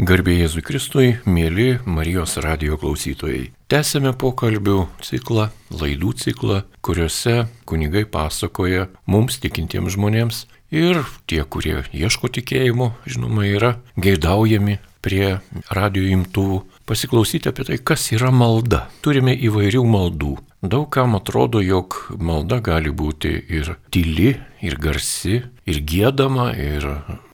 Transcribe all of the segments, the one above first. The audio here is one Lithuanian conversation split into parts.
Garbė Jėzui Kristui, mėly Marijos radio klausytojai. Tęsėme pokalbių ciklą, laidų ciklą, kuriuose kunigai pasakoja mums tikintiems žmonėms ir tie, kurie ieško tikėjimo, žinoma, yra geidaujami prie radio imtuvų pasiklausyti apie tai, kas yra malda. Turime įvairių maldų. Daug kam atrodo, jog malda gali būti ir tyli, ir garsi, ir gėdama, ir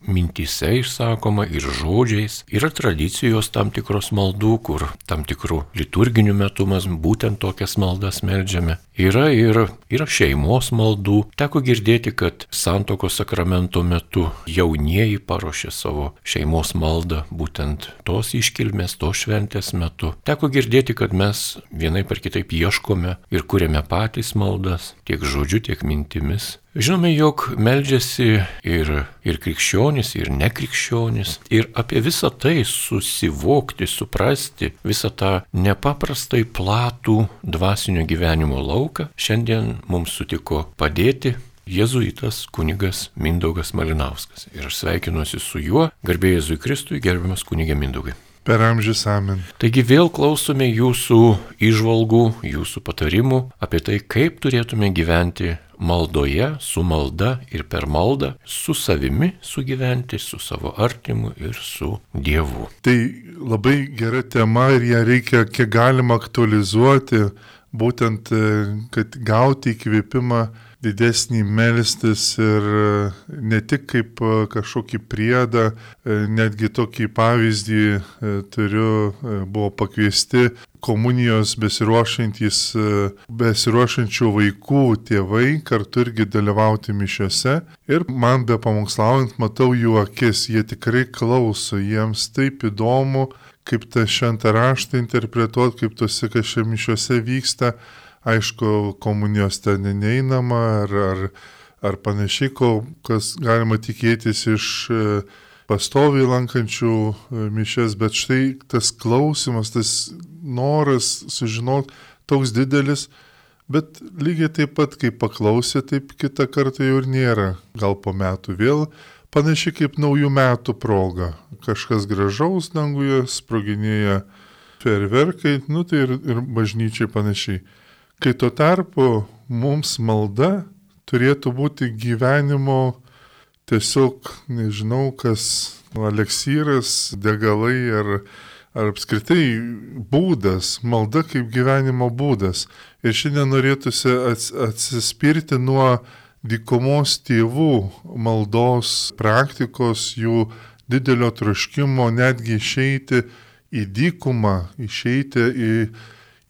mintise išsakoma ir žodžiais. Yra tradicijos tam tikros maldų, kur tam tikrų liturginių metų mes būtent tokias maldas melžiame. Yra ir yra šeimos maldų. Teko girdėti, kad santokos sakramento metu jaunieji paruošė savo šeimos maldą būtent tos iškilmės, tos šventės metu. Teko girdėti, kad mes vienai par kitaip ieškome ir kuriame patys maldas, tiek žodžiu, tiek mintimis. Žinome, jog meldžiasi ir, ir krikščionis, ir nekrikščionis. Ir apie visą tai susivokti, suprasti, visą tą nepaprastai platų dvasinio gyvenimo lauką šiandien mums sutiko padėti jėzuitas kunigas Mindaugas Malinauskas. Ir aš sveikinuosi su juo, garbė Jėzui Kristui, gerbiamas kunigė Mindaugai. Per amžius amen. Taigi vėl klausome jūsų išvalgų, jūsų patarimų apie tai, kaip turėtume gyventi maldoje, su malda ir per maldą, su savimi sugyventi, su savo artimu ir su Dievu. Tai labai gera tema ir ją reikia kiek galima aktualizuoti, būtent, e, kad gauti įkvėpimą didesnį melstis ir e, ne tik kaip e, kažkokį priedą, e, netgi tokį pavyzdį turiu, buvo pakviesti komunijos besiruošiantys, besiruošiančių vaikų tėvai kartu irgi dalyvauti mišiuose. Ir man be pamokslaujant matau jų akis, jie tikrai klauso, jiems taip įdomu, kaip tą šventą raštą interpretuoti, kaip tose kažkaip mišiuose vyksta aišku, komunijos ten neinama ar, ar, ar panašiai, ko, kas galima tikėtis iš e, pastoviai lankančių e, mišes, bet štai tas klausimas, tas noras sužinoti toks didelis, bet lygiai taip pat, kaip paklausė, taip kitą kartą jau ir nėra. Gal po metų vėl panašiai kaip naujų metų proga. Kažkas gražaus danguje, sproginėja ferverkai, nu tai ir, ir bažnyčiai panašiai. Kai tuo tarpu mums malda turėtų būti gyvenimo tiesiog, nežinau, kas aleksyras, degalai ar, ar apskritai būdas, malda kaip gyvenimo būdas. Ir šiandien norėtųsi atsispirti nuo dykumos tėvų maldos praktikos, jų didelio troškimo netgi išeiti į dykumą, išeiti į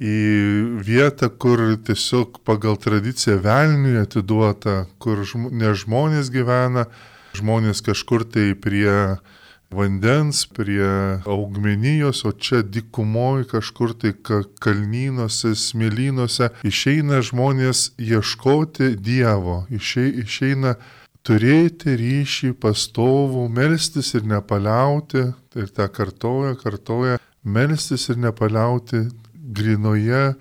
į vietą, kur tiesiog pagal tradiciją velniui atiduota, kur žm ne žmonės gyvena, žmonės kažkur tai prie vandens, prie augmenijos, o čia dikumoji kažkur tai kalnynuose, smėlynuose išeina žmonės ieškoti Dievo, išeina turėti ryšį pastovų, melstis ir nepaliauti, ir tą kartoja, kartoja, melstis ir nepaliauti grinoje,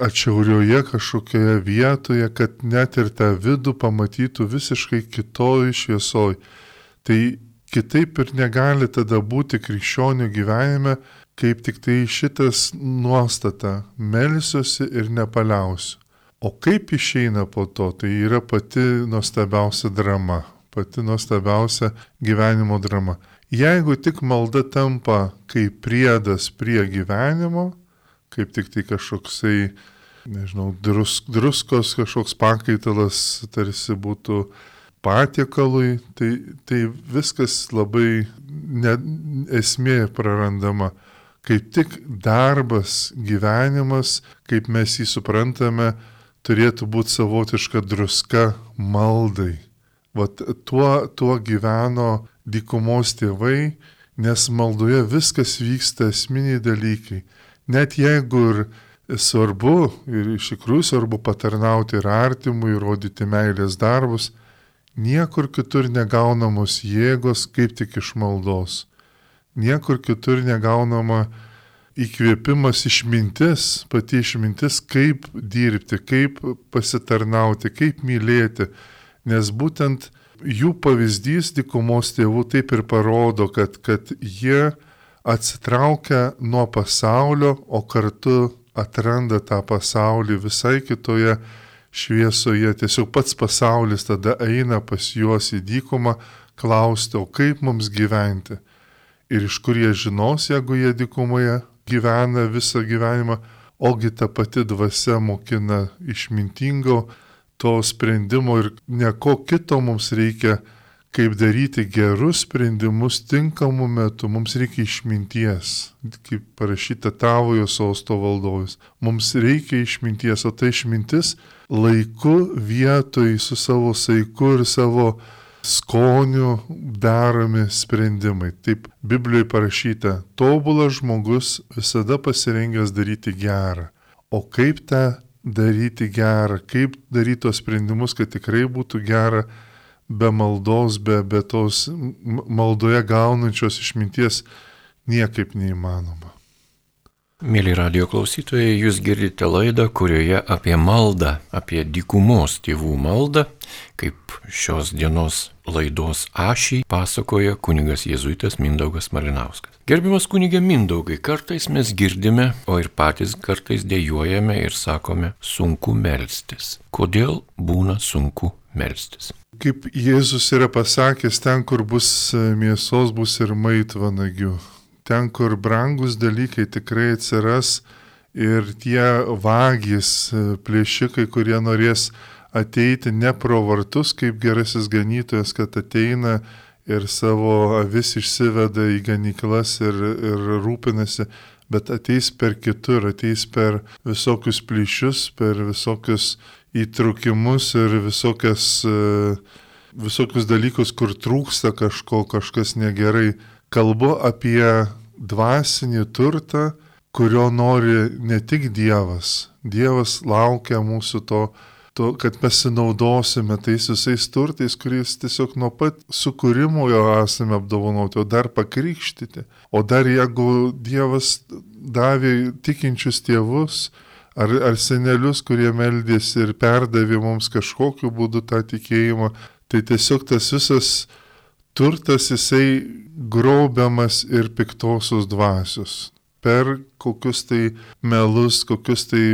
atšiaurioje kažkokioje vietoje, kad net ir tą vidų pamatytų visiškai kitoj šviesoj. Tai kitaip ir negali tada būti krikščionių gyvenime, kaip tik tai šitas nuostata - melsiuosi ir nepaliausiu. O kaip išeina po to, tai yra pati nuostabiausia drama, pati nuostabiausia gyvenimo drama. Jeigu tik malda tampa kaip priedas prie gyvenimo, kaip tik tai kažkoksai, nežinau, drus, druskos kažkoks pakaitalas tarsi būtų patiekalui, tai, tai viskas labai ne, esmė prarandama. Kaip tik darbas, gyvenimas, kaip mes jį suprantame, turėtų būti savotiška druska maldai. Vat tuo, tuo gyveno dykumos tėvai, nes maldoje viskas vyksta esminiai dalykai net jeigu ir svarbu, ir iš tikrųjų svarbu patarnauti ir artimui, ir rodyti meilės darbus, niekur kitur negaunamos jėgos kaip tik iš maldos. Niekur kitur negaunama įkvėpimas išmintis, pati išmintis, kaip dirbti, kaip pasitarnauti, kaip mylėti, nes būtent jų pavyzdys dikumos tėvų taip ir parodo, kad, kad jie atsitraukia nuo pasaulio, o kartu atranda tą pasaulį visai kitoje šviesoje. Tiesiog pats pasaulis tada eina pas juos į dykumą klausti, o kaip mums gyventi. Ir iš kur jie žinos, jeigu jie dykumoje gyvena visą gyvenimą, ogi ta pati dvasia mokina išmintingo to sprendimo ir ne ko kito mums reikia kaip daryti gerus sprendimus tinkamu metu. Mums reikia išminties, kaip parašyta tavojo sosto valdovas. Mums reikia išminties, o tai išmintis laiku vietoj su savo saiku ir savo skoniu daromi sprendimai. Taip Biblijoje parašyta, tobulas žmogus visada pasirengęs daryti gerą. O kaip tą daryti gerą, kaip daryti tos sprendimus, kad tikrai būtų gera, be maldos, be, be tos maldoje gaunančios išminties niekaip neįmanoma. Mėly radio klausytojai, jūs girdite laidą, kurioje apie maldą, apie dykumos tėvų maldą, kaip šios dienos laidos ašį pasakoja kunigas Jėzuitas Mindaugas Malinauskas. Gerbiamas kunigė Mindaugai, kartais mes girdime, o ir patys kartais dėjojame ir sakome, sunku melstis. Kodėl būna sunku melstis? Kaip Jėzus yra pasakęs, ten, kur bus mėsos, bus ir maitvanagių ten, kur brangus dalykai tikrai atsiras ir tie vagys, plėšikai, kurie norės ateiti ne pro vartus kaip gerasis ganytojas, kad ateina ir savo avis išsiveda į ganyklas ir, ir rūpinasi, bet ateis per kitur, ateis per visokius plyšius, per visokius įtrukimus ir visokias, visokius dalykus, kur trūksta kažko, kažkas negerai. Kalbu apie dvasinį turtą, kurio nori ne tik Dievas. Dievas laukia mūsų to, to kad pasinaudosime tais visais turtais, kuriais tiesiog nuo pat sukūrimo jo esame apdovanoti, o dar pakrikštyti. O dar jeigu Dievas davė tikinčius tėvus, ar, ar senelius, kurie meldėsi ir perdavė mums kažkokiu būdu tą tikėjimą, tai tiesiog tas visas turtas jisai grobiamas ir piktosios dvasios. Per kokius tai melus, kokius tai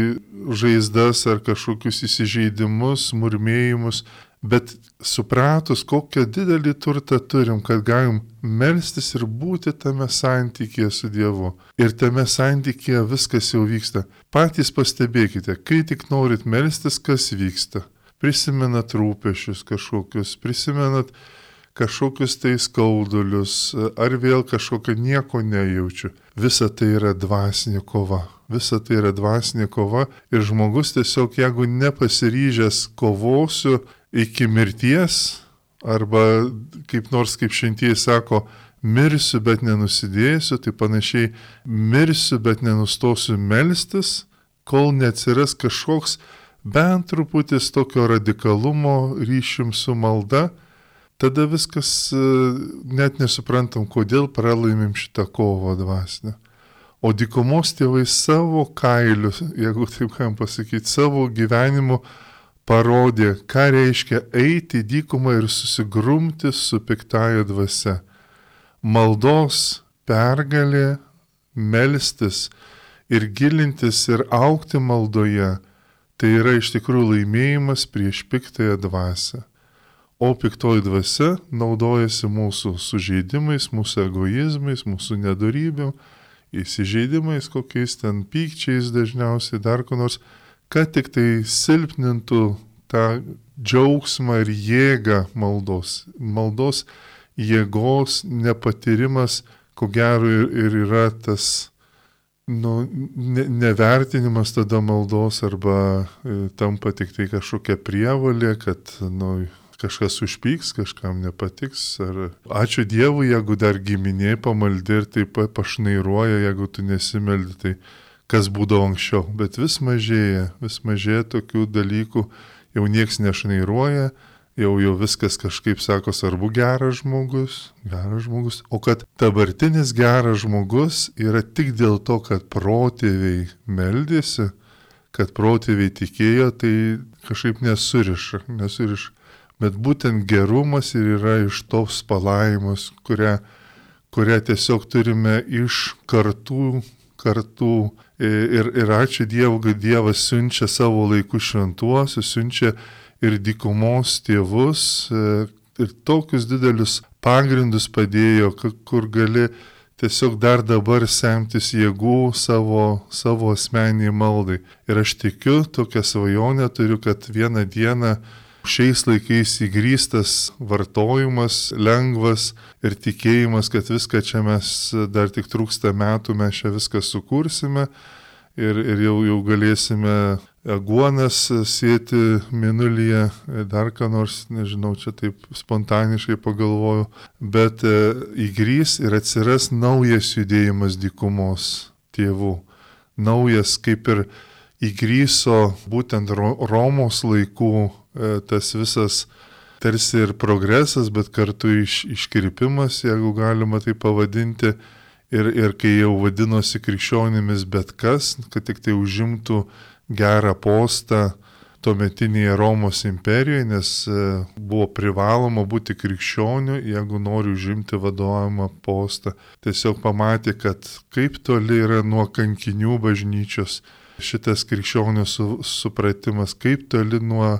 žaizdas ar kažkokius įsižeidimus, murmėjimus, bet supratus, kokią didelį turtą turim, kad galim melstis ir būti tame santykėje su Dievu. Ir tame santykėje viskas jau vyksta. Patys pastebėkite, kai tik norit melstis, kas vyksta. Prisimenat rūpešius kažkokius, prisimenat kažkokius tai skaudulius, ar vėl kažkokio nieko nejaučiu. Visa tai yra dvasinė kova. Visa tai yra dvasinė kova ir žmogus tiesiog, jeigu nepasiryžęs kovosiu iki mirties, arba kaip nors kaip šventieji sako, mirsiu, bet nenusidėsiu, tai panašiai mirsiu, bet nenustosiu melstis, kol neatsiras kažkoks bent truputis tokio radikalumo ryšim su malda, tada viskas e, net nesuprantam, kodėl pralaimim šitą kovą dvasinę. O dykumos tėvai savo kailiu, jeigu taip galim pasakyti, savo gyvenimu parodė, ką reiškia eiti į dykumą ir susigrumti su piktaja dvasia. Maldos pergalė, melstis ir gilintis ir aukti maldoje, tai yra iš tikrųjų laimėjimas prieš piktąją dvasę. O piktoji dvasia naudojasi mūsų sužeidimais, mūsų egoizmais, mūsų nedorybėm, įsižeidimais, kokiais ten pykčiais dažniausiai dar ko nors, kad tik tai silpnintų tą džiaugsmą ir jėgą maldos. Maldos jėgos nepatyrimas, ko gero ir, ir yra tas nu, ne, nevertinimas tada maldos arba e, tampa tik tai kažkokia prievalė, kad nu, kažkas užpyks, kažkam nepatiks. Ar ačiū Dievui, jeigu dar giminė pamaldi ir taip pašnairuoja, jeigu tu nesimeldi, tai kas būdavo anksčiau. Bet vis mažėja, vis mažėja tokių dalykų, jau nieks nešnairuoja, jau, jau viskas kažkaip sako, svarbu geras žmogus, geras žmogus. O kad dabartinis geras žmogus yra tik dėl to, kad protėviai meldėsi, kad protėviai tikėjo, tai kažkaip nesuriša, nesuriša bet būtent gerumas ir yra iš tos palaimos, kurią, kurią tiesiog turime iš kartų, kartų. Ir, ir ačiū Dievui, kad Dievas siunčia savo laikų šventuosius, siunčia ir dykumos tėvus, ir tokius didelius pagrindus padėjo, kur gali tiesiog dar dabar semtis jėgų savo, savo asmeniai maldai. Ir aš tikiu, tokią svajonę turiu, kad vieną dieną šiais laikais įgrystas vartojimas, lengvas ir tikėjimas, kad viską čia mes dar tik trūksta metų, mes čia viską sukursime ir, ir jau, jau galėsime aguonas sėti minulyje, dar ką nors, nežinau, čia taip spontaniškai pagalvoju, bet e, įgrys ir atsiras naujas judėjimas dykumos tėvų. Naujas kaip ir įgryso būtent Romos laikų tas visas tarsi ir progresas, bet kartu iš, iškirpimas, jeigu galima tai pavadinti. Ir, ir kai jau vadinosi krikščionimis bet kas, kad tik tai užimtų gerą postą tuometinėje Romos imperijoje, nes e, buvo privaloma būti krikščioniu, jeigu nori užimti vadovavimą postą. Tiesiog pamatė, kad kaip toli yra nuo kankinių bažnyčios šitas krikščionių su, supratimas, kaip toli nuo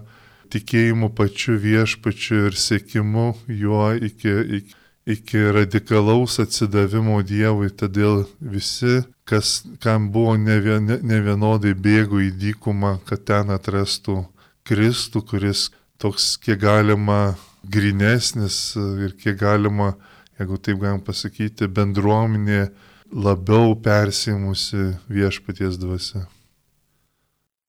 tikėjimų pačiu viešpačiu ir sėkimu juo iki, iki, iki radikalaus atsidavimo Dievui. Todėl visi kas, kam buvo ne, ne bėgo į dykumą, kad ten atrastų Kristų, kuris toks kiek galima grinesnis ir kiek galima, jeigu taip galim pasakyti, bendruomenė labiau persimusi viešpaties dvasia.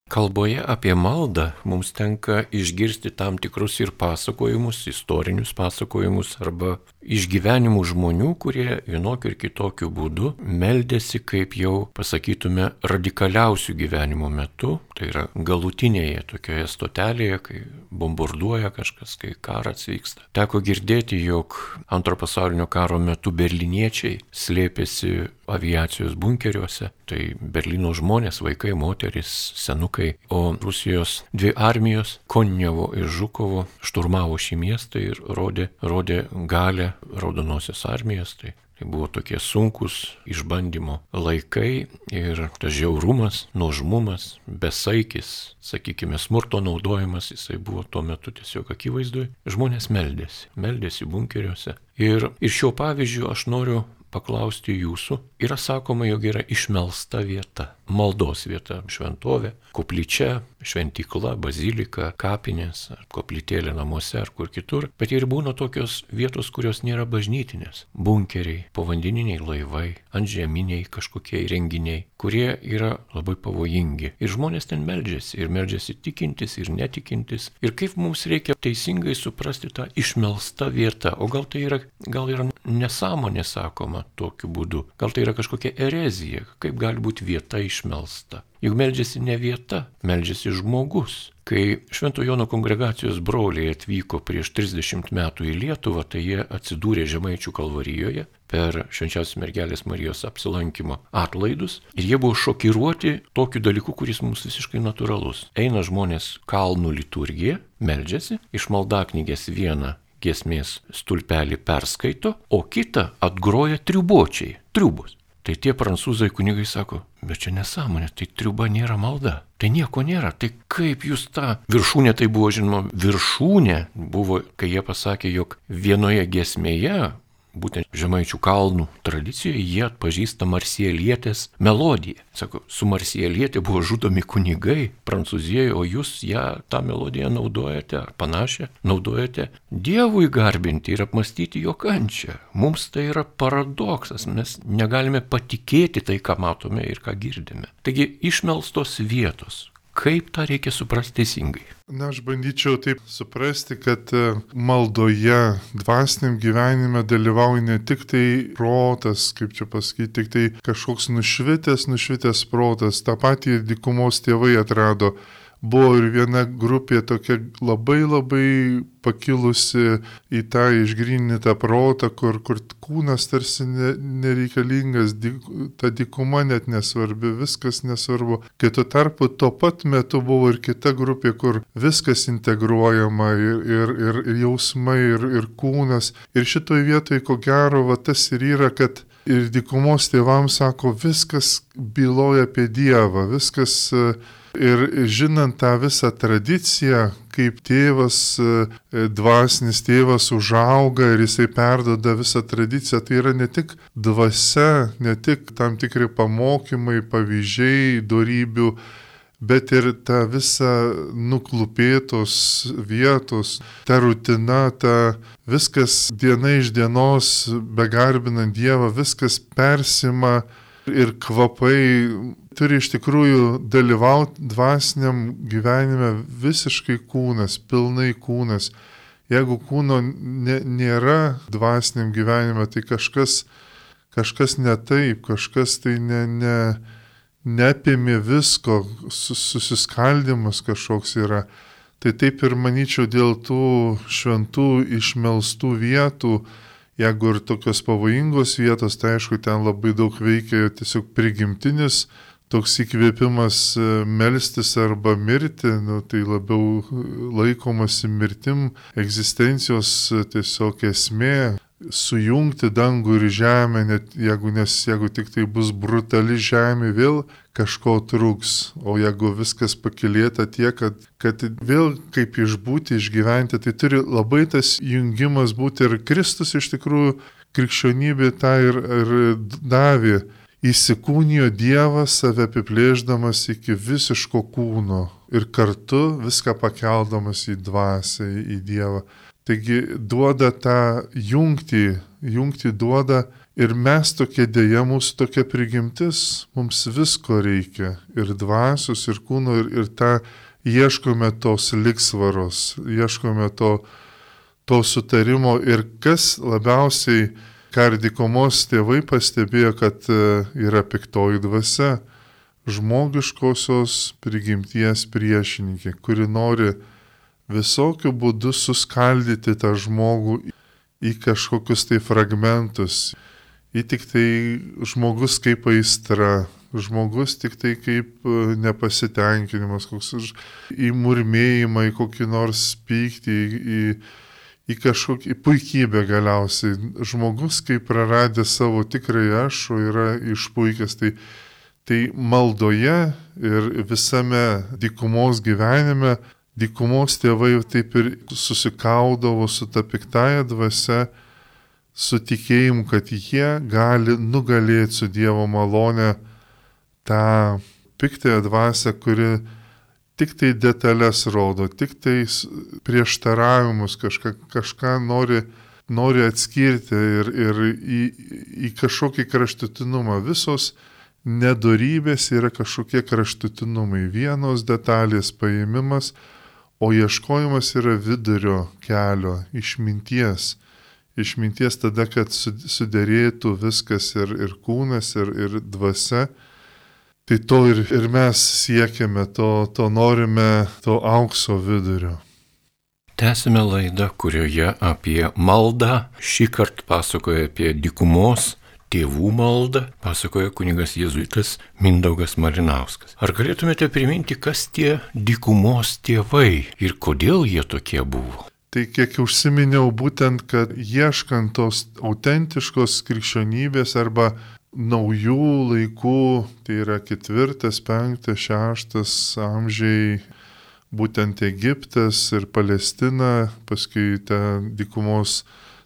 Kalboje apie maldą mums tenka išgirsti tam tikrus ir pasakojimus, istorinius pasakojimus arba išgyvenimų žmonių, kurie vienokiu ir kitokiu būdu meldėsi, kaip jau pasakytume, radikaliausių gyvenimo metu, tai yra galutinėje tokioje stotelėje, kai bombarduoja kažkas, kai karas vyksta. Teko girdėti, jog antro pasaulinio karo metu berliniečiai slėpėsi aviacijos bunkeriuose, tai Berlyno žmonės, vaikai, moteris, senukai, o Rusijos dvi armijos, Konnevo ir Žukovo, šturmavo šį miestą ir rodė, rodė galę raudonosios armijos. Tai Tai buvo tokie sunkus išbandymo laikai ir tas žiaurumas, nuožmumas, besaikis, sakykime, smurto naudojimas, jisai buvo tuo metu tiesiog akivaizdui. Žmonės meldėsi, meldėsi bunkeriuose. Ir iš šio pavyzdžio aš noriu paklausti jūsų. Yra sakoma, jog yra išmelsta vieta, maldos vieta, šventovė, koplyčia, šventykla, bazilika, kapinės, ar koplytėlė namuose, ar kur kitur. Bet ir būna tokios vietos, kurios nėra bažnytinės. Bunkeriai, povandeniniai laivai, antžeminiai kažkokie įrenginiai, kurie yra labai pavojingi. Ir žmonės ten meldžiasi, ir meldžiasi tikintis, ir netikintis. Ir kaip mums reikia teisingai suprasti tą išmelstą vietą. O gal tai yra, gal yra nesąmonė sakoma tokiu būdu. Gal tai yra kažkokia erezija, kaip gali būti vieta išmelsta. Juk meldžiasi ne vieta, meldžiasi žmogus. Kai Švento Jono kongregacijos broliai atvyko prieš 30 metų į Lietuvą, tai jie atsidūrė Žemaičių kalvarijoje per švenčiausios mergelės Marijos apsilankimo atlaidus ir jie buvo šokiruoti tokiu dalyku, kuris mums visiškai natūralus. Eina žmonės kalnų liturgiją, meldžiasi, iš maldaknygės vieną giesmės stulpelį perskaito, o kitą atgroja triubočiai, triubus. Tai tie prancūzai kunigai sako, bet čia nesąmonė, tai triuba nėra malda. Tai nieko nėra. Tai kaip jūs tą viršūnę, tai buvo žinoma, viršūnė buvo, kai jie pasakė, jog vienoje giesmėje būtent Žemaičių kalnų tradicijoje jie atpažįsta marsielietės melodiją. Sako, su marsielietė buvo žudomi kunigai Prancūzijoje, o jūs ją tą melodiją naudojate ar panašią naudojate Dievui garbinti ir apmastyti jo kančią. Mums tai yra paradoksas, mes negalime patikėti tai, ką matome ir ką girdime. Taigi išmelstos vietos, Kaip tą reikia suprasti teisingai? Na, aš bandyčiau taip suprasti, kad e, maldoje, dvasiniam gyvenime dalyvauja ne tik tai protas, kaip čia pasakyti, tik tai kažkoks nušvitęs, nušvitęs protas. Ta pati ir dykumos tėvai atrado buvo ir viena grupė tokia labai labai pakilusi į tą išgrinytą protą, kur, kur kūnas tarsi ne, nereikalingas, dik, ta dikuma net nesvarbi, viskas nesvarbu. Kai tuo tarpu tuo pat metu buvo ir kita grupė, kur viskas integruojama ir, ir, ir, ir jausmai, ir, ir kūnas. Ir šitoj vietoje, ko gero, va, tas ir yra, kad ir dikumos tėvams sako, viskas byloja apie Dievą, viskas uh, Ir žinant tą visą tradiciją, kaip tėvas, e, dvasinis tėvas užauga ir jisai perdoda visą tradiciją, tai yra ne tik dvasia, ne tik tam tikri pamokymai, pavyzdžiai, darybių, bet ir ta visa nuklupėtos vietos, ta rutina, ta viskas diena iš dienos, begarbinant Dievą, viskas persima ir kvapai turi iš tikrųjų dalyvauti dvasiniam gyvenime visiškai kūnas, pilnai kūnas. Jeigu kūno ne, nėra dvasiniam gyvenime, tai kažkas, kažkas ne taip, kažkas tai ne, ne, neapėmė visko, susiskaldimas kažkoks yra. Tai taip ir manyčiau dėl tų šventų išmelstų vietų, jeigu ir tokios pavojingos vietos, tai aišku, ten labai daug veikia tiesiog prigimtinis toks įkvėpimas e, melstis arba mirti, nu, tai labiau laikomasi mirtim, egzistencijos tiesiog esmė, sujungti dangų ir žemę, net jeigu, nes jeigu tik tai bus brutali žemė, vėl kažko trūks, o jeigu viskas pakilėta tiek, kad, kad vėl kaip išbūti, išgyventi, tai turi labai tas jungimas būti ir Kristus iš tikrųjų krikščionybė tą ir, ir davė įsikūnijo Dievas save apiplėždamas iki visiško kūno ir kartu viską pakeldamas į dvasę, į Dievą. Taigi duoda tą jungtį, jungtį duoda ir mes tokie dėja, mūsų tokia prigimtis, mums visko reikia. Ir dvasios, ir kūno, ir, ir tą ieškome tos liksvaros, ieškome to, to sutarimo. Ir kas labiausiai kardikomos tėvai pastebėjo, kad e, yra piktoji dvasia, žmogiškosios prigimties priešininkė, kuri nori visokių būdų suskaldyti tą žmogų į kažkokius tai fragmentus, į tik tai žmogus kaip aistra, žmogus tik tai kaip e, nepasitenkinimas, koks į murmėjimą, į kokį nors pyktį, į, į į kažkokį puikybę galiausiai. Žmogus, kai praradė savo tikrąjį aš, o yra išpuikęs, tai, tai maldoje ir visame dykumos gyvenime, dykumos tėvai taip ir susikaudavo su ta piktaja dvasia, su tikėjimu, kad jie gali nugalėti su Dievo malone tą piktąją dvasę, kuri tik tai detalės rodo, tik tai prieštaravimus kažką, kažką nori, nori atskirti ir, ir į, į kažkokį kraštutinumą. Visos nedorybės yra kažkokie kraštutinumai. Vienos detalės paėmimas, o ieškojimas yra vidurio kelio, išminties. Išminties tada, kad sudėrėtų viskas ir, ir kūnas, ir, ir dvasia Tai to ir, ir mes siekiame, to, to norime, to aukso vidurio. Tęsime laidą, kurioje apie maldą šį kartą pasakoja apie dikumos tėvų maldą, pasakoja kunigas Jėzuitas Mindaugas Marinauskas. Ar galėtumėte priminti, kas tie dikumos tėvai ir kodėl jie tokie buvo? Tai kiek užsiminiau būtent, kad ieškant tos autentiškos krikščionybės arba naujų laikų, tai yra ketvirtas, penktas, šeštas amžiai, būtent Egiptas ir Palestina, paskui ta dykumos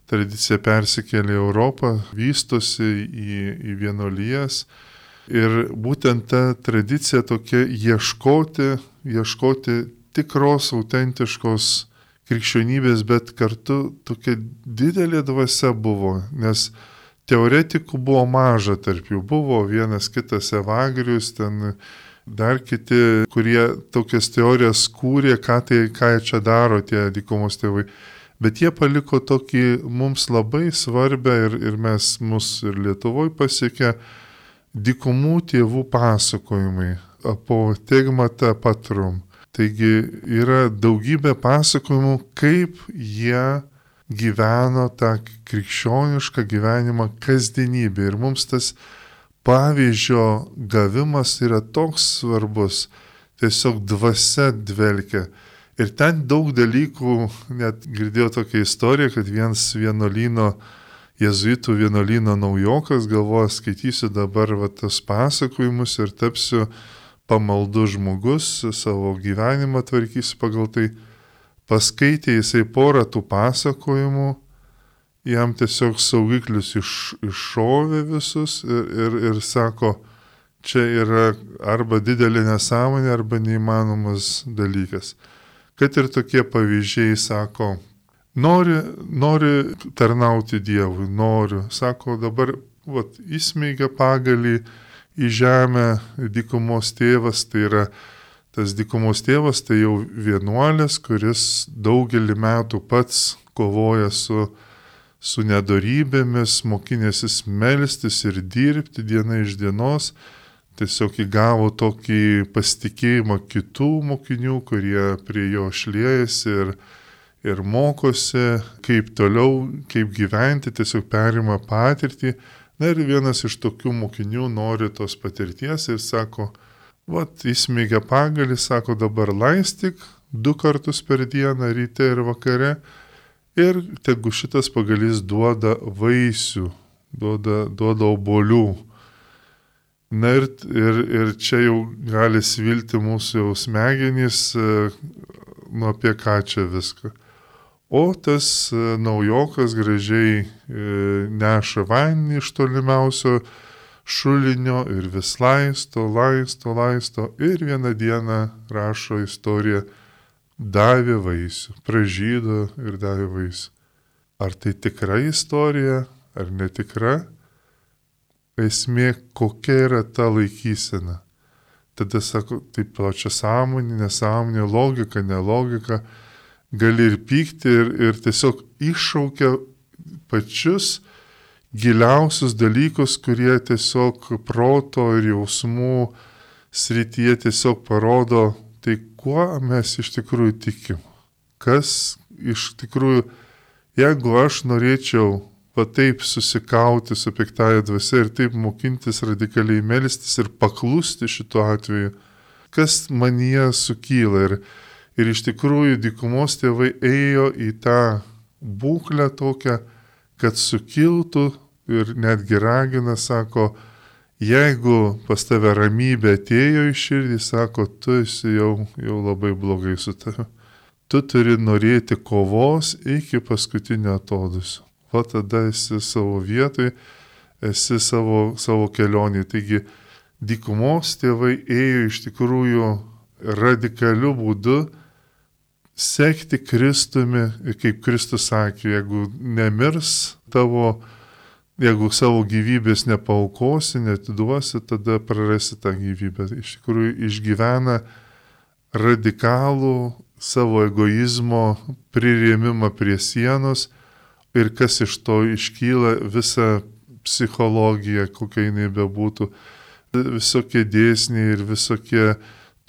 tradicija persikėlė į Europą, vystosi į, į vienolyjas. Ir būtent ta tradicija tokia ieškoti, ieškoti tikros, autentiškos krikščionybės, bet kartu tokia didelė dvasia buvo, nes Teoretikų buvo maža tarp jų, buvo vienas kitas Evagrius, ten dar kiti, kurie tokias teorijas kūrė, ką, tai, ką čia daro tie dykumos tėvai. Bet jie paliko tokį mums labai svarbę ir, ir mes mus ir Lietuvoje pasiekė dykumų tėvų pasakojimai, po tegmata patrum. Taigi yra daugybė pasakojimų, kaip jie gyveno tą krikščionišką gyvenimą kasdienybę. Ir mums tas pavyzdžio gavimas yra toks svarbus, tiesiog dvasia dvelkia. Ir ten daug dalykų, net girdėjau tokią istoriją, kad vienas vienuolino, jezuitų vienuolino naujokas galvoja, skaitysiu dabar va, tas pasakojimus ir tapsiu pamaldus žmogus, savo gyvenimą tvarkysiu pagal tai. Paskaitė jisai porą tų pasakojimų jam tiesiog saugiklius iš, iššovė visus ir, ir, ir sako, čia yra arba didelė nesąmonė, arba neįmanomas dalykas. Kad ir tokie pavyzdžiai sako, nori, nori tarnauti Dievui, noriu, sako dabar, vat, įsmeigia pagalį į žemę dykumos tėvas, tai yra tas dykumos tėvas, tai jau vienuolis, kuris daugelį metų pats kovoja su su nedorybėmis, mokinėsis melstis ir dirbti diena iš dienos, tiesiog įgavo tokį pasitikėjimą kitų mokinių, kurie prie jo šliejasi ir, ir mokosi, kaip toliau, kaip gyventi, tiesiog perima patirtį. Na ir vienas iš tokių mokinių nori tos patirties ir sako, vat įsmeigia pagalį, sako dabar laistik du kartus per dieną, ryte ir vakare ir tegu šitas pagalys duoda vaisių, duoda, duoda obolių. Na ir, ir, ir čia jau gali svilti mūsų jau smegenys, e, nu apie ką čia viską. O tas e, naujokas gražiai e, neša vandenį iš tolimiausio šulinio ir vis laisto, laisto, laisto ir vieną dieną rašo istoriją davė vaisių, pražydo ir davė vaisių. Ar tai tikra istorija, ar netikra? Esmė, kokia yra ta laikysena. Tada sako, taip plačia sąmonė, nesąmonė, logika, nelogika. Gali ir pykti ir, ir tiesiog iššaukia pačius giliausius dalykus, kurie tiesiog proto ir jausmų srityje tiesiog parodo tai kuo mes iš tikrųjų tikim? Kas iš tikrųjų, jeigu aš norėčiau va taip susikauti su piktaja dvasia ir taip mokintis radikaliai melstis ir paklusti šituo atveju, kas manyje sukyla. Ir, ir iš tikrųjų dykumos tėvai ėjo į tą būklę tokią, kad sukiltų ir netgi ragina, sako, Jeigu pas tave ramybė atėjo į širdį, sako, tu esi jau, jau labai blogai su tavimi. Tu turi norėti kovos iki paskutinio atodusio. Va tada esi savo vietoj, esi savo, savo kelionį. Taigi, dykumos tėvai ėjo iš tikrųjų radikaliu būdu sekti Kristumi, kaip Kristus sakė, jeigu nemirs tavo jeigu savo gyvybės nepaukosi, netiduosi, tada prarasi tą gyvybę. Iš tikrųjų išgyvena radikalų savo egoizmo prirėmimą prie sienos ir kas iš to iškyla visa psichologija, kokia jinai bebūtų, visokie dėsniai ir visokie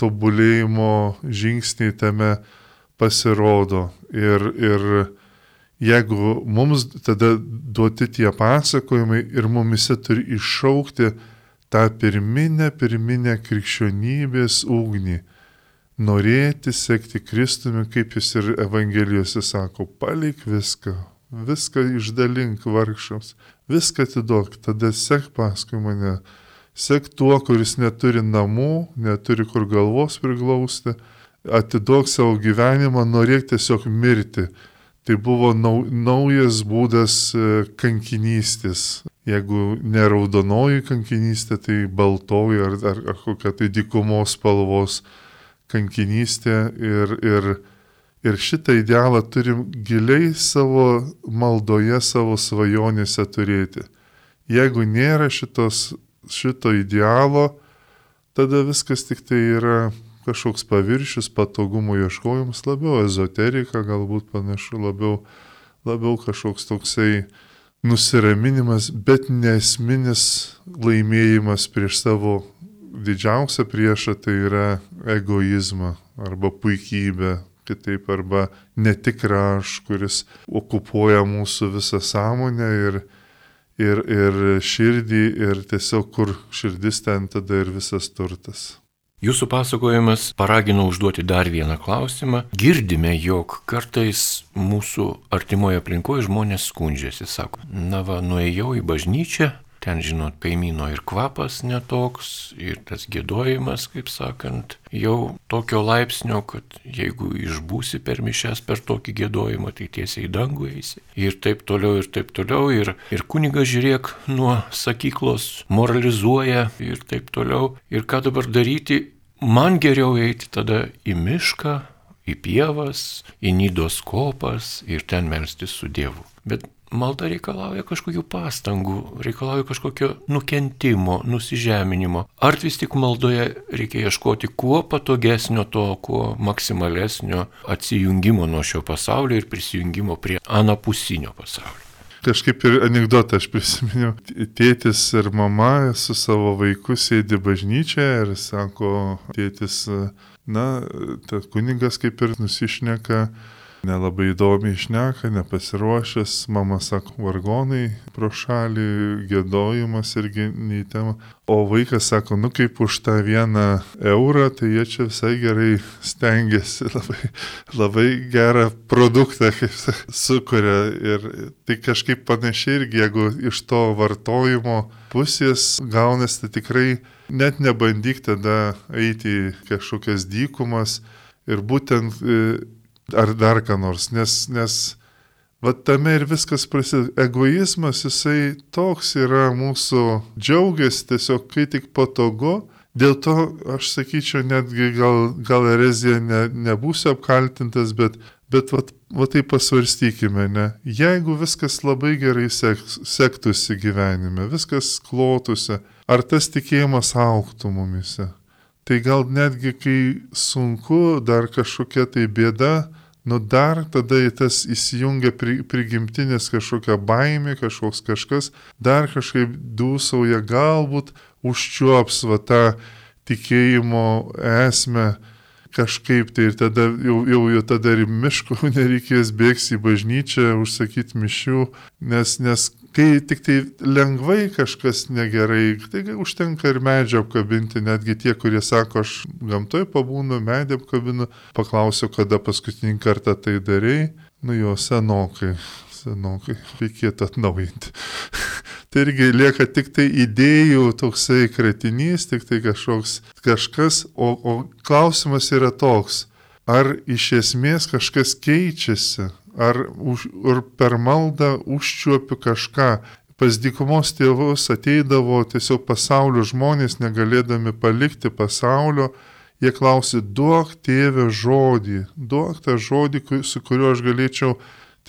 tobulėjimo žingsniai tame pasirodo. Ir, ir jeigu mums tada duoti tie pasakojimai ir mumise turi iššaukti tą pirminę, pirminę krikščionybės ugnį, norėti sekti Kristumi, kaip jis ir Evangelijose sako, palik viską, viską išdalink vargšams, viską atiduok, tada sek paskui mane, sek tuo, kuris neturi namų, neturi kur galvos priglausti, atiduok savo gyvenimą, norėk tiesiog mirti. Tai buvo nau, naujas būdas e, kankinystės. Jeigu ne raudonoji kankinystė, tai baltoji ar, ar, ar kokia tai dykumos spalvos kankinystė. Ir, ir, ir šitą idealą turim giliai savo maldoje, savo svajonėse turėti. Jeigu nėra šitos, šito idealo, tada viskas tik tai yra kažkoks paviršius, patogumo ieškojimas, labiau ezoterika, galbūt panašu, labiau, labiau kažkoks toksai nusiraminimas, bet nesminis laimėjimas prieš savo didžiausią priešą tai yra egoizmą arba puikybę, kitaip arba netikrą aš, kuris okupuoja mūsų visą sąmonę ir, ir, ir širdį ir tiesiog kur širdis ten tada ir visas turtas. Jūsų pasakojimas paragino užduoti dar vieną klausimą. Girdime, jog kartais mūsų artimoje aplinkoje žmonės skundžiasi, sako, na va, nuėjau į bažnyčią, ten, žinot, kaimyno ir kvapas netoks, ir tas gėdojimas, kaip sakant, jau tokio laipsnio, kad jeigu išbūsi per mišes per tokį gėdojimą, tai tiesiai į dangų eisi. Ir taip toliau, ir taip toliau. Ir, ir kunigas žiūrėk nuo sakyklos moralizuoja ir taip toliau. Ir ką dabar daryti? Man geriau eiti tada į mišką, į pievas, į nydos kopas ir ten melstis su Dievu. Bet malda reikalauja kažkokių pastangų, reikalauja kažkokio nukentimo, nusižeminimo. Ar vis tik maldoje reikia ieškoti kuo patogesnio to, kuo maksimalesnio atsijungimo nuo šio pasaulio ir prisijungimo prie anapusinio pasaulio. Kažkaip ir anegdotą aš prisiminiau. Tėtis ir mama su savo vaiku sėdi bažnyčioje ir sako, tėtis, na, tas kunigas kaip ir nusišneka nelabai įdomiai išneka, nepasiruošęs, mama sako, vargonai pro šalį, gėdojimas irgi neįtema. O vaikas sako, nu kaip už tą vieną eurą, tai jie čia visai gerai stengiasi, labai, labai gerą produktą sukuria. Ir tai kažkaip panašiai irgi, jeigu iš to vartojimo pusės gaunasi, tai tikrai net nebandyk tada eiti į kažkokias dykumas. Ir būtent ar dar ką nors, nes, nes va tame ir viskas prasideda. Egoizmas, jisai toks yra mūsų džiaugiasi tiesiog, kai tik patogu. Dėl to aš sakyčiau, netgi gal, gal erezija ne, nebūsiu apkaltintas, bet, bet va, va tai pasvarstykime, ne? Jeigu viskas labai gerai sek, sektųsi gyvenime, viskas klotųsi, ar tas tikėjimas auktų mumise? Tai gal netgi kai sunku, dar kažkokia tai bėda, nu dar tada tas įsijungia pri, prigimtinės kažkokia baimė, kažkoks kažkas, dar kažkaip dūsauja, galbūt užčiuops va tą tikėjimo esmę kažkaip tai ir tada jau, jau, jau tada ir miško nereikės bėgs į bažnyčią, užsakyti mišių, nes, nes kai tik tai lengvai kažkas negerai, tai užtenka ir medžio apkabinti, netgi tie, kurie sako, aš gamtoj pabūnu, medį apkabinu, paklausiu, kada paskutinį kartą tai darai, nu jo senokai, senokai, reikėtų atnaujinti. tai irgi lieka tik tai idėjų toksai kratinys, tik tai kažkoks kažkas, o, o klausimas yra toks, ar iš esmės kažkas keičiasi, ar, už, ar per maldą užčiuopiu kažką. Pas dykumos tėvus ateidavo tiesiog pasaulio žmonės, negalėdami palikti pasaulio, jie klausė, duok tėvę žodį, duok tą žodį, su kuriuo aš galėčiau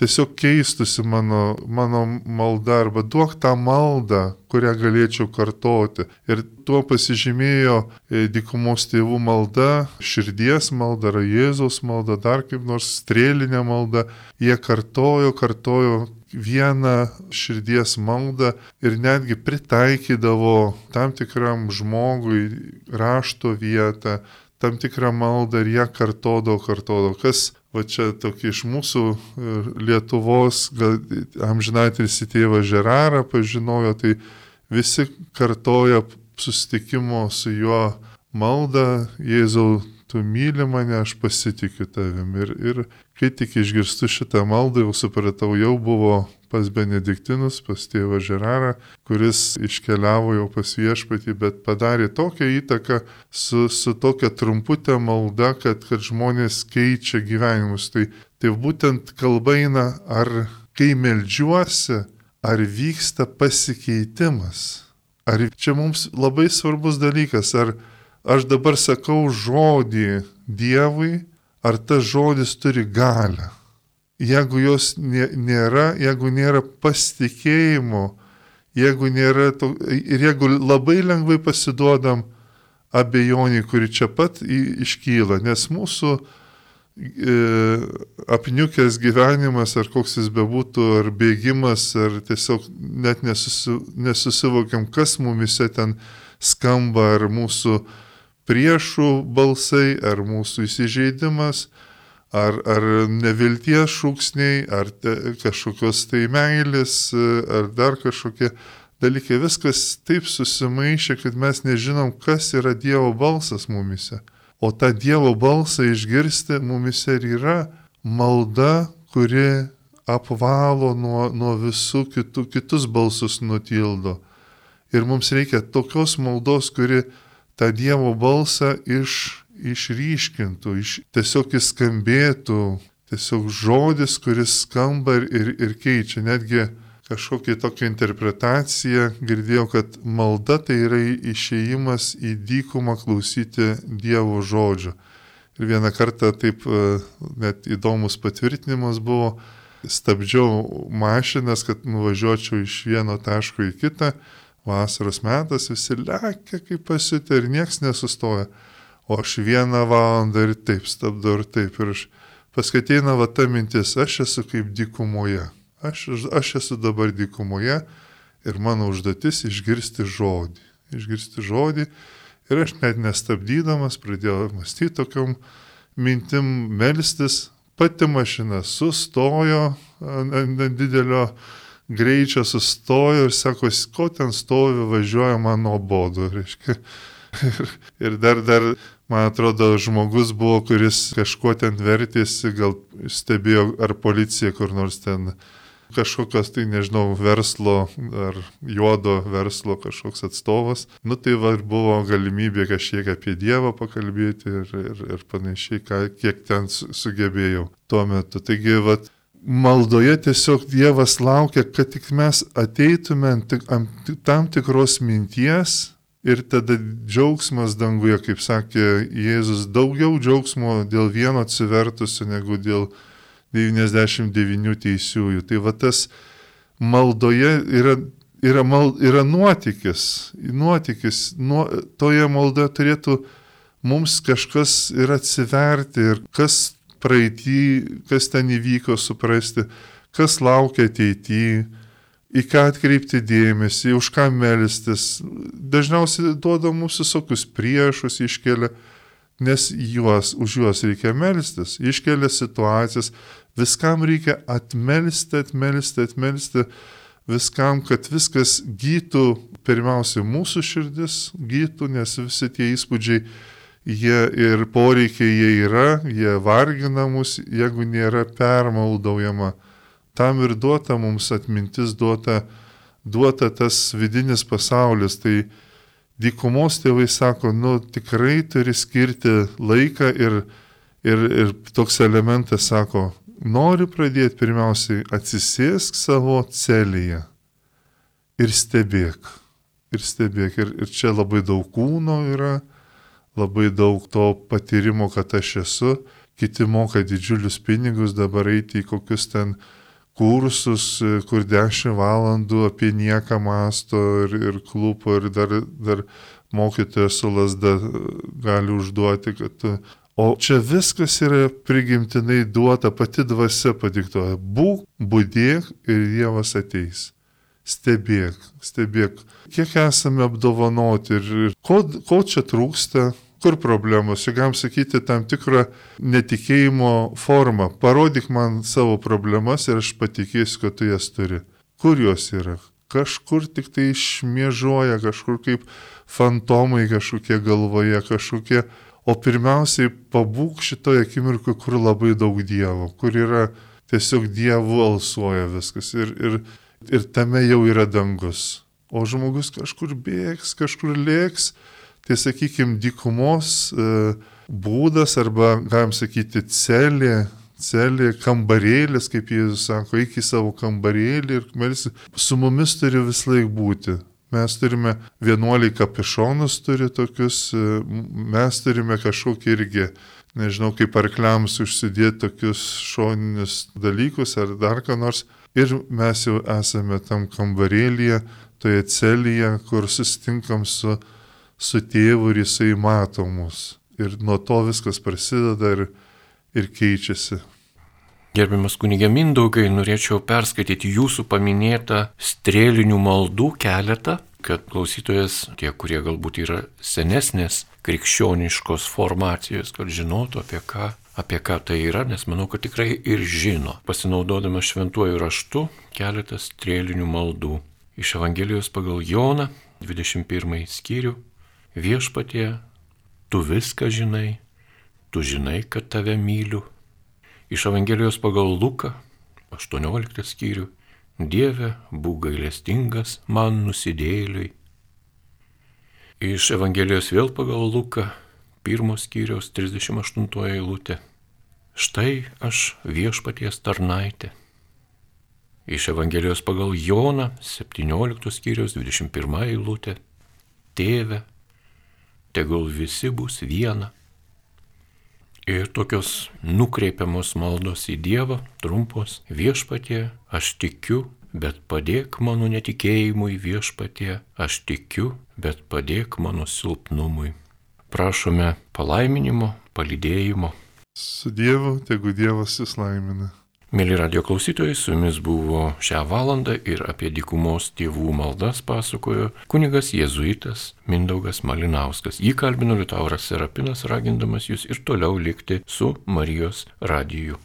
tiesiog keistusi mano, mano malda arba duok tą maldą, kurią galėčiau kartoti. Ir tuo pasižymėjo e, dykumos tėvų malda, širdies malda, ar Jėzaus malda, dar kaip nors strėlinė malda. Jie kartojo, kartojo vieną širdies maldą ir netgi pritaikydavo tam tikram žmogui rašto vietą, tam tikrą maldą ir ją kartodavo, kartodavo. Kas va čia tokį iš mūsų e, Lietuvos, gal amžinatris į tėvą Žerarą pažinojo, tai visi kartoja susitikimo su juo maldą, Jėzau, tu myli mane, aš pasitikiu tavim. Ir, ir kai tik išgirstu šitą maldą, jau supratau, jau buvo pas Benediktinus, pas tėvą Žerarą, kuris iškeliavo jau pas viešpatį, bet padarė tokią įtaką su, su tokia trumputė malda, kad, kad žmonės keičia gyvenimus. Tai, tai būtent kalba eina, ar kai melžiuosi, ar vyksta pasikeitimas. Ar čia mums labai svarbus dalykas, ar aš dabar sakau žodį Dievui, ar tas žodis turi galę jeigu jos nėra, jeigu nėra pasitikėjimo, jeigu nėra to, ir jeigu labai lengvai pasiduodam abejonį, kuri čia pat iškyla, nes mūsų e, apniukęs gyvenimas, ar koks jis bebūtų, ar bėgimas, ar tiesiog net nesusi, nesusivokiam, kas mumise ten skamba, ar mūsų priešų balsai, ar mūsų įsižeidimas, ar, ar nevilties šūksniai, ar te, kažkokios tai meilės, ar dar kažkokie dalykai. Viskas taip susimaišė, kad mes nežinom, kas yra Dievo balsas mumise. O tą Dievo balsą išgirsti mumise ir yra malda, kuri apvalo nuo, nuo visų kitų, kitus balsus nutildo. Ir mums reikia tokios maldos, kuri tą Dievo balsą iš, išryškintų, iš, tiesiog jis skambėtų, tiesiog žodis, kuris skamba ir, ir keičia. Netgi kažkokią tokią interpretaciją girdėjau, kad malda tai yra išėjimas į dykumą klausyti Dievo žodžio. Ir vieną kartą taip e, net įdomus patvirtinimas buvo, stabdžiau mašinas, kad nuvažiuočiau iš vieno taško į kitą, vasaros metas visi lekia kaip pasitė ir nieks nesustoja. O aš vieną valandą ir taip stabdau ir taip. Ir aš paskateina va ta mintis, aš esu kaip dykumoje. Aš, aš esu dabar dykumoje ir mano užduotis išgirsti žodį. Išgirsti žodį ir aš net nestabdydamas pradėjau mąstyti tokiam mintim melstis. Pati mašina sustojo ant didelio greičio, sustojo ir sako, ko ten stovi, važiuoja man nuobodu. Ir, ir dar, dar, man atrodo, žmogus buvo, kuris kažkuo ten vertėsi, gal stebėjo, ar policija kur nors ten kažkokios tai, nežinau, verslo ar juodo verslo kažkoks atstovas. Nu tai va buvo galimybė kažkiek apie Dievą pakalbėti ir, ir, ir panašiai, ką, kiek ten sugebėjau tuo metu. Taigi, va, maldoje tiesiog Dievas laukia, kad tik mes ateitume ant tam tikros minties ir tada džiaugsmas danguje, kaip sakė Jėzus, daugiau džiaugsmo dėl vieno atsivertusio negu dėl 99 teisiųjų. Tai va tas maldoje yra, yra, mal, yra nuotykis. Nuotykis. Nuo, toje maldoje turėtų mums kažkas ir atsiverti ir kas praeitį, kas ten įvyko, suprasti, kas laukia ateityje, į ką atkreipti dėmesį, už ką melstis. Dažniausiai duoda mūsų visokius priešus iškelia, nes juos, už juos reikia melstis, iškelia situacijas, Viskam reikia atmelsti, atmelsti, atmelsti, viskam, kad viskas gytų, pirmiausia, mūsų širdis gytų, nes visi tie įspūdžiai, jie ir poreikiai jie yra, jie vargina mus, jeigu nėra permaldaujama. Tam ir duota mums atmintis, duota, duota tas vidinis pasaulis. Tai dykumos tėvai sako, nu tikrai turi skirti laiką ir, ir, ir toks elementas sako, nori pradėti pirmiausiai atsisėsk savo celėje ir stebėk. Ir stebėk. Ir, ir čia labai daug kūno yra, labai daug to patyrimo, kad aš esu. Kiti moka didžiulius pinigus dabar eiti į kokius ten kursus, kur 10 valandų apie nieką masto ir, ir klupo ir dar, dar mokytojas su lasda gali užduoti, kad tu O čia viskas yra prigimtinai duota, pati dvasia padiktuoja. Būk, būdėk ir Dievas ateis. Stebėk, stebėk, kiek esame apdovanoti ir ko, ko čia trūksta, kur problemos. Čia galim sakyti tam tikrą netikėjimo formą. Parodyk man savo problemas ir aš patikėsiu, kad tu jas turi. Kur jos yra? Kažkur tik tai išmėžuoja, kažkur kaip fantomai kažkokie galvoje, kažkokie o pirmiausiai pabūk šitoje akimirkoje, kur labai daug Dievo, kur yra tiesiog Dievu alsuoja viskas ir, ir, ir tame jau yra dangus. O žmogus kažkur bėgs, kažkur lėks, tai sakykime, dykumos e, būdas arba, galim sakyti, celė, celė, kambarėlis, kaip Jėzus sako, iki savo kambarėlį ir melsi, su mumis turi vis laik būti. Mes turime 11 kapišonus, turi tokius, e, mes turime kažkokį irgi, nežinau, kaip arkliams užsidėti tokius šoninius dalykus ar dar ką nors. Ir mes jau esame tam kambarėlyje, toje celėje, kur susitinkam su, su tėvu ir jisai mato mus. Ir nuo to viskas prasideda ir, ir keičiasi. Gerbiamas kunigė Mindaugai, norėčiau perskaityti jūsų paminėtą strėlinių maldų keletą, kad klausytojas, tie, kurie galbūt yra senesnės krikščioniškos formacijos, kad žinotų apie ką, apie ką tai yra, nes manau, kad tikrai ir žino. Pasinaudodamas šventuoju raštu keletas strėlinių maldų. Iš Evangelijos pagal Joną, 21 skyrių, viešpatie, tu viską žinai, tu žinai, kad tave myliu Iš Evangelijos pagal Luką, 18 skyrių. Dieve, būk gailestingas man nusidėliui. Iš Evangelijos vėl pagal Luką, 1 skyriaus 38 eilutė. Štai aš viešpaties tarnaitė. Iš Evangelijos pagal Joną, 17 skyriaus 21 eilutė. Tėve, tegul visi bus viena Ir tokios nukreipiamos maldos į Dievą, trumpos, viešpatie, aš tikiu, bet padėk mano netikėjimui viešpatie, aš tikiu, bet padėk mano silpnumui. Prašome palaiminimo, palydėjimo. Su Dievu, tegu Dievas jūs laimina. Mėly radio klausytojai, su jumis buvo šią valandą ir apie dykumos tėvų maldas pasakojo kunigas jėzuitas Mindaugas Malinauskas. Jį kalbino Liutauras Serapinas, ragindamas jūs ir toliau likti su Marijos radiju.